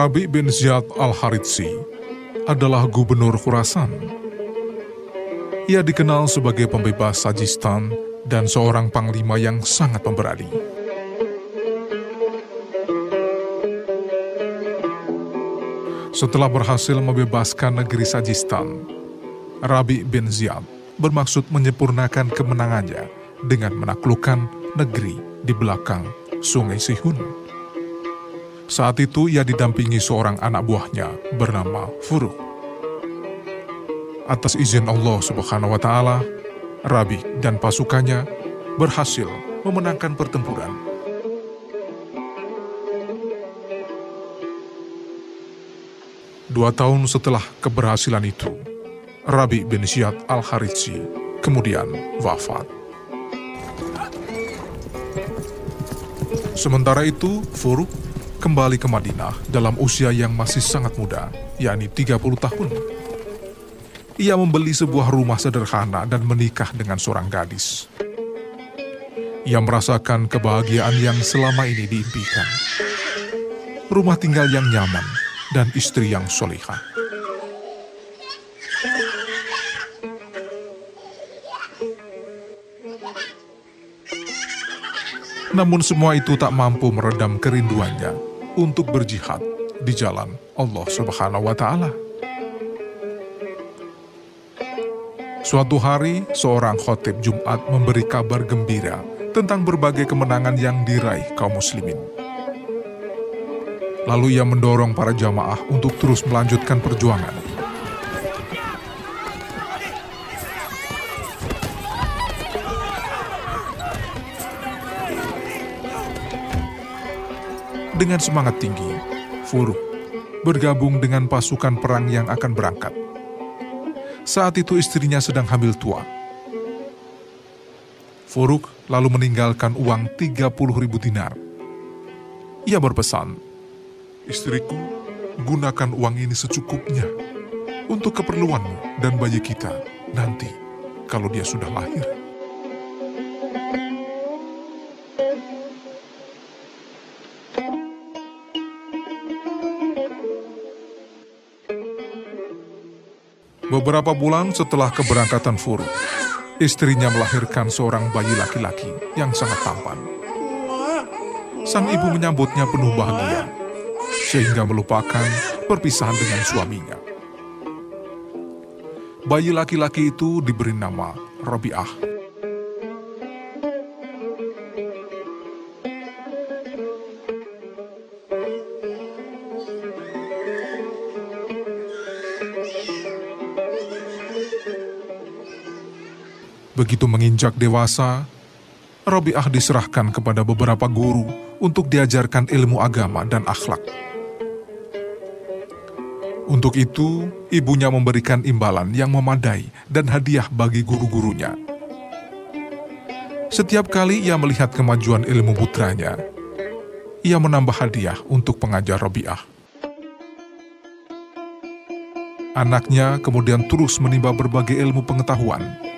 Rabi bin Ziyad al-Haritsi adalah gubernur Khurasan. Ia dikenal sebagai pembebas Sajistan dan seorang panglima yang sangat pemberani. Setelah berhasil membebaskan negeri Sajistan, Rabi bin Ziyad bermaksud menyempurnakan kemenangannya dengan menaklukkan negeri di belakang Sungai Sihun. Saat itu ia didampingi seorang anak buahnya bernama Furuk. Atas izin Allah Subhanahu wa taala, Rabi dan pasukannya berhasil memenangkan pertempuran. Dua tahun setelah keberhasilan itu, Rabi bin Ziyad al-Haritsi kemudian wafat. Sementara itu, Furuk kembali ke Madinah dalam usia yang masih sangat muda, yakni 30 tahun. Ia membeli sebuah rumah sederhana dan menikah dengan seorang gadis. Ia merasakan kebahagiaan yang selama ini diimpikan. Rumah tinggal yang nyaman dan istri yang solehah. Namun semua itu tak mampu meredam kerinduannya untuk berjihad di jalan Allah Subhanahu wa taala. Suatu hari, seorang khotib Jumat memberi kabar gembira tentang berbagai kemenangan yang diraih kaum muslimin. Lalu ia mendorong para jamaah untuk terus melanjutkan perjuangan Dengan semangat tinggi, Furuk bergabung dengan pasukan perang yang akan berangkat. Saat itu istrinya sedang hamil tua. Furuk lalu meninggalkan uang 30 ribu dinar. Ia berpesan, Istriku, gunakan uang ini secukupnya untuk keperluanmu dan bayi kita nanti kalau dia sudah lahir. Beberapa bulan setelah keberangkatan Furu, istrinya melahirkan seorang bayi laki-laki yang sangat tampan. Sang ibu menyambutnya penuh bahagia, sehingga melupakan perpisahan dengan suaminya. Bayi laki-laki itu diberi nama Robiah. Begitu menginjak dewasa, Robiah diserahkan kepada beberapa guru untuk diajarkan ilmu agama dan akhlak. Untuk itu, ibunya memberikan imbalan yang memadai dan hadiah bagi guru-gurunya. Setiap kali ia melihat kemajuan ilmu putranya, ia menambah hadiah untuk pengajar Robiah. Anaknya kemudian terus menimba berbagai ilmu pengetahuan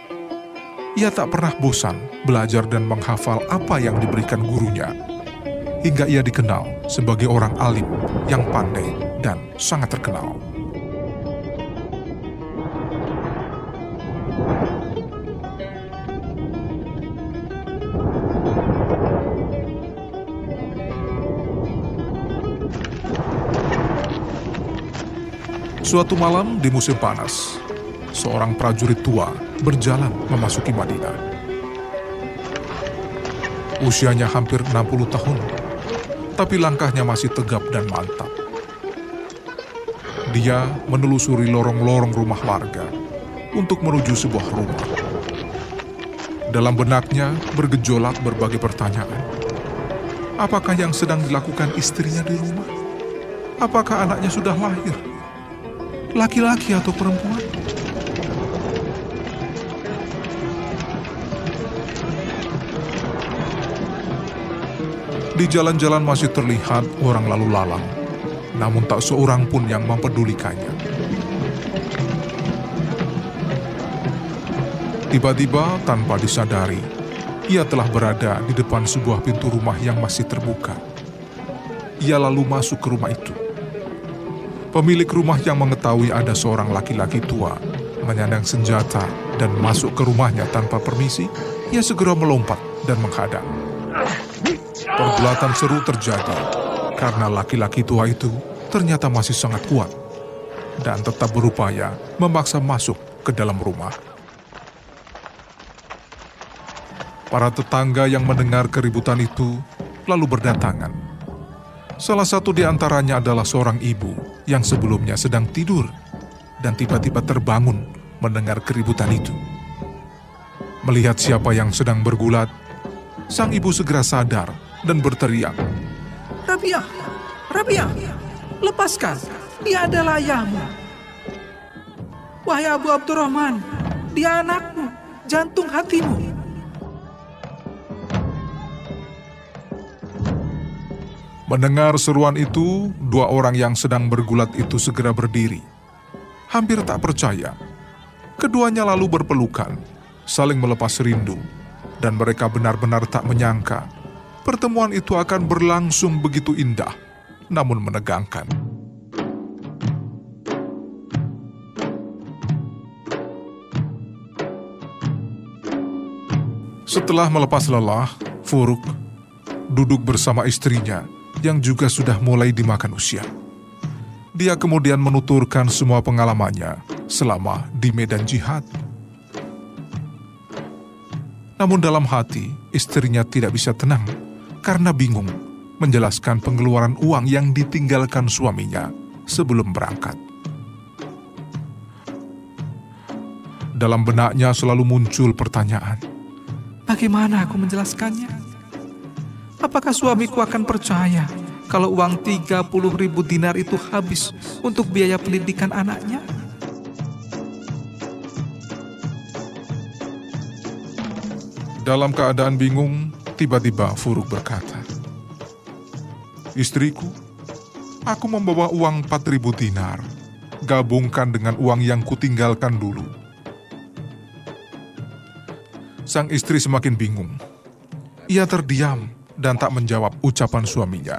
ia tak pernah bosan belajar dan menghafal apa yang diberikan gurunya, hingga ia dikenal sebagai orang alim yang pandai dan sangat terkenal. Suatu malam di musim panas, seorang prajurit tua berjalan memasuki Madinah. Usianya hampir 60 tahun, tapi langkahnya masih tegap dan mantap. Dia menelusuri lorong-lorong rumah warga untuk menuju sebuah rumah. Dalam benaknya bergejolak berbagai pertanyaan. Apakah yang sedang dilakukan istrinya di rumah? Apakah anaknya sudah lahir? Laki-laki atau perempuan? Di jalan-jalan masih terlihat orang lalu lalang, namun tak seorang pun yang mempedulikannya. Tiba-tiba, tanpa disadari, ia telah berada di depan sebuah pintu rumah yang masih terbuka. Ia lalu masuk ke rumah itu, Pemilik rumah yang mengetahui ada seorang laki-laki tua menyandang senjata dan masuk ke rumahnya tanpa permisi, ia segera melompat dan menghadang. Pergulatan seru terjadi karena laki-laki tua itu ternyata masih sangat kuat dan tetap berupaya memaksa masuk ke dalam rumah. Para tetangga yang mendengar keributan itu lalu berdatangan. Salah satu di antaranya adalah seorang ibu yang sebelumnya sedang tidur dan tiba-tiba terbangun mendengar keributan itu. Melihat siapa yang sedang bergulat, sang ibu segera sadar dan berteriak. Rabia, Rabia, lepaskan, dia adalah ayahmu. Wahai Abu Abdurrahman, dia anakmu, jantung hatimu. Mendengar seruan itu, dua orang yang sedang bergulat itu segera berdiri. Hampir tak percaya. Keduanya lalu berpelukan, saling melepas rindu, dan mereka benar-benar tak menyangka pertemuan itu akan berlangsung begitu indah, namun menegangkan. Setelah melepas lelah, Furuk duduk bersama istrinya yang juga sudah mulai dimakan usia. Dia kemudian menuturkan semua pengalamannya selama di medan jihad. Namun dalam hati, istrinya tidak bisa tenang karena bingung menjelaskan pengeluaran uang yang ditinggalkan suaminya sebelum berangkat. Dalam benaknya selalu muncul pertanyaan. Bagaimana aku menjelaskannya? Apakah suamiku akan percaya kalau uang 30 ribu dinar itu habis untuk biaya pendidikan anaknya? Dalam keadaan bingung, tiba-tiba Furuk berkata, Istriku, aku membawa uang 4000 dinar, gabungkan dengan uang yang kutinggalkan dulu. Sang istri semakin bingung. Ia terdiam dan tak menjawab ucapan suaminya.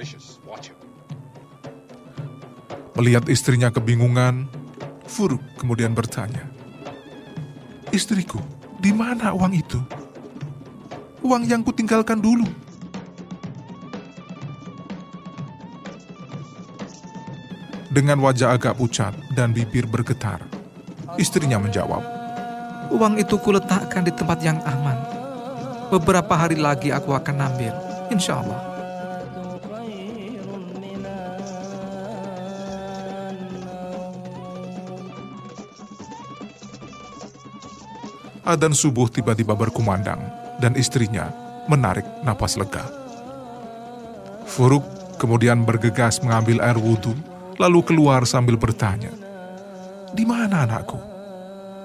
Melihat istrinya kebingungan, Furuk kemudian bertanya, Istriku, di mana uang itu? Uang yang kutinggalkan dulu. Dengan wajah agak pucat dan bibir bergetar, istrinya menjawab, Uang itu kuletakkan di tempat yang aman. Beberapa hari lagi aku akan ambil insya Allah. Adan subuh tiba-tiba berkumandang dan istrinya menarik napas lega. Furuk kemudian bergegas mengambil air wudhu lalu keluar sambil bertanya, Di mana anakku?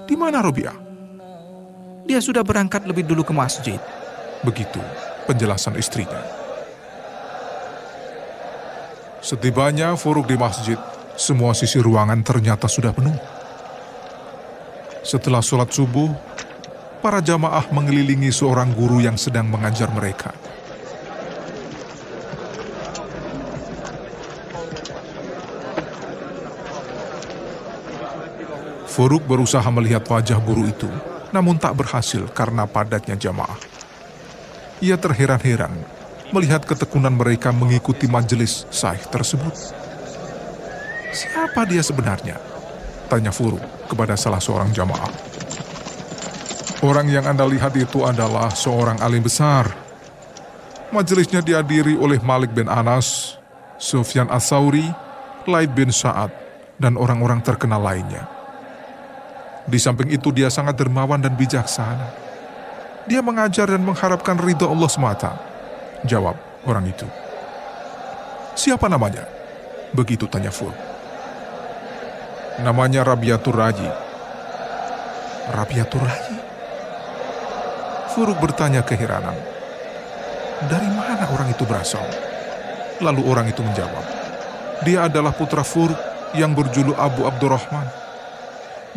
Di mana Robiah? Dia sudah berangkat lebih dulu ke masjid. Begitu penjelasan istrinya. Setibanya Furuk di masjid, semua sisi ruangan ternyata sudah penuh. Setelah sholat subuh, para jamaah mengelilingi seorang guru yang sedang mengajar mereka. Furuk berusaha melihat wajah guru itu, namun tak berhasil karena padatnya jamaah. Ia terheran-heran melihat ketekunan mereka mengikuti majelis sahih tersebut. Siapa dia sebenarnya? Tanya Furu kepada salah seorang jamaah. Orang yang Anda lihat itu adalah seorang alim besar. Majelisnya dihadiri oleh Malik bin Anas, Sufyan As-Sauri, Laid bin Sa'ad, dan orang-orang terkenal lainnya. Di samping itu dia sangat dermawan dan bijaksana dia mengajar dan mengharapkan ridho Allah semata. Jawab orang itu. Siapa namanya? Begitu tanya Ful. Namanya Rabiatur Raji. Rabiatur Raji? Furuk bertanya keheranan. Dari mana orang itu berasal? Lalu orang itu menjawab. Dia adalah putra Furuk yang berjuluk Abu Abdurrahman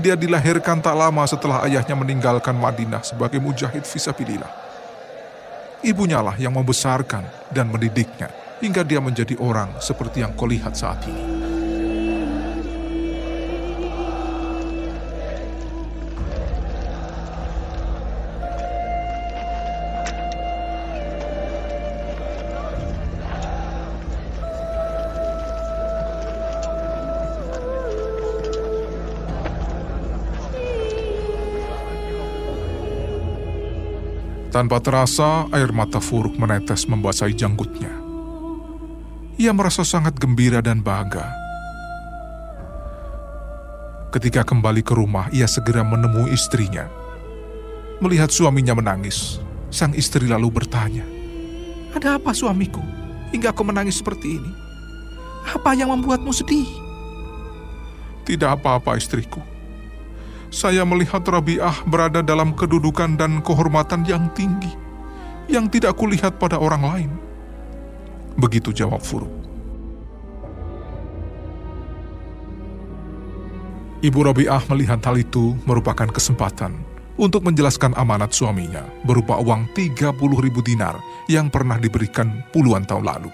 dia dilahirkan tak lama setelah ayahnya meninggalkan Madinah sebagai mujahid visabilillah. Ibunya lah yang membesarkan dan mendidiknya hingga dia menjadi orang seperti yang kau lihat saat ini. Tanpa terasa, air mata Furuk menetes membasahi janggutnya. Ia merasa sangat gembira dan bangga. Ketika kembali ke rumah, ia segera menemui istrinya. Melihat suaminya menangis, sang istri lalu bertanya, Ada apa suamiku? Hingga kau menangis seperti ini? Apa yang membuatmu sedih? Tidak apa-apa istriku. Saya melihat Rabi'ah berada dalam kedudukan dan kehormatan yang tinggi, yang tidak kulihat pada orang lain. Begitu jawab Furuk. Ibu Rabi'ah melihat hal itu merupakan kesempatan untuk menjelaskan amanat suaminya berupa uang 30 ribu dinar yang pernah diberikan puluhan tahun lalu.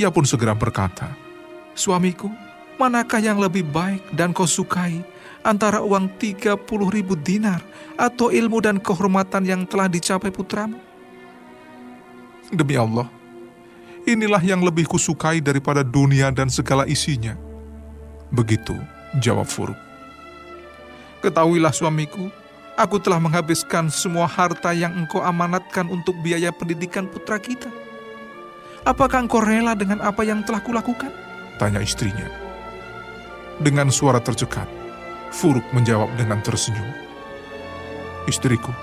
Ia pun segera berkata, Suamiku, manakah yang lebih baik dan kau sukai antara uang 30 ribu dinar atau ilmu dan kehormatan yang telah dicapai putramu? Demi Allah, inilah yang lebih kusukai daripada dunia dan segala isinya. Begitu jawab Furuk. Ketahuilah suamiku, aku telah menghabiskan semua harta yang engkau amanatkan untuk biaya pendidikan putra kita. Apakah engkau rela dengan apa yang telah kulakukan? Tanya istrinya. Dengan suara tercekat, Furuk menjawab dengan tersenyum. Istriku,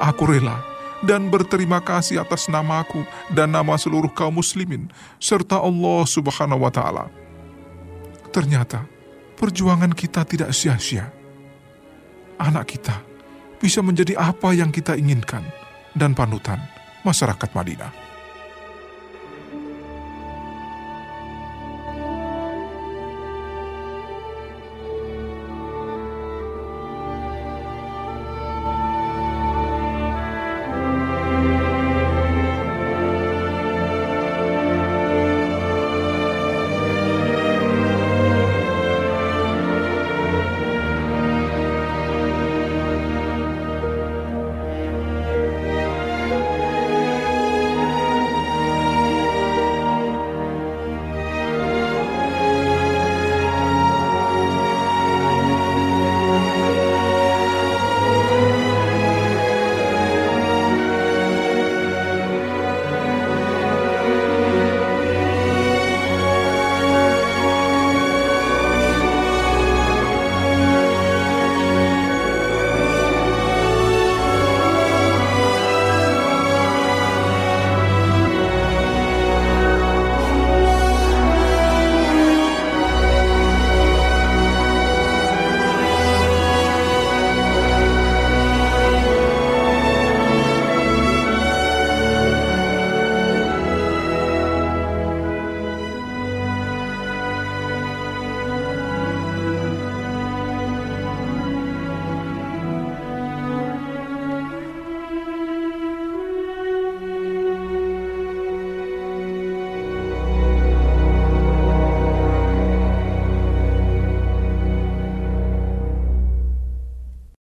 aku rela dan berterima kasih atas namaku dan nama seluruh kaum muslimin serta Allah Subhanahu wa taala. Ternyata perjuangan kita tidak sia-sia. Anak kita bisa menjadi apa yang kita inginkan dan panutan masyarakat Madinah.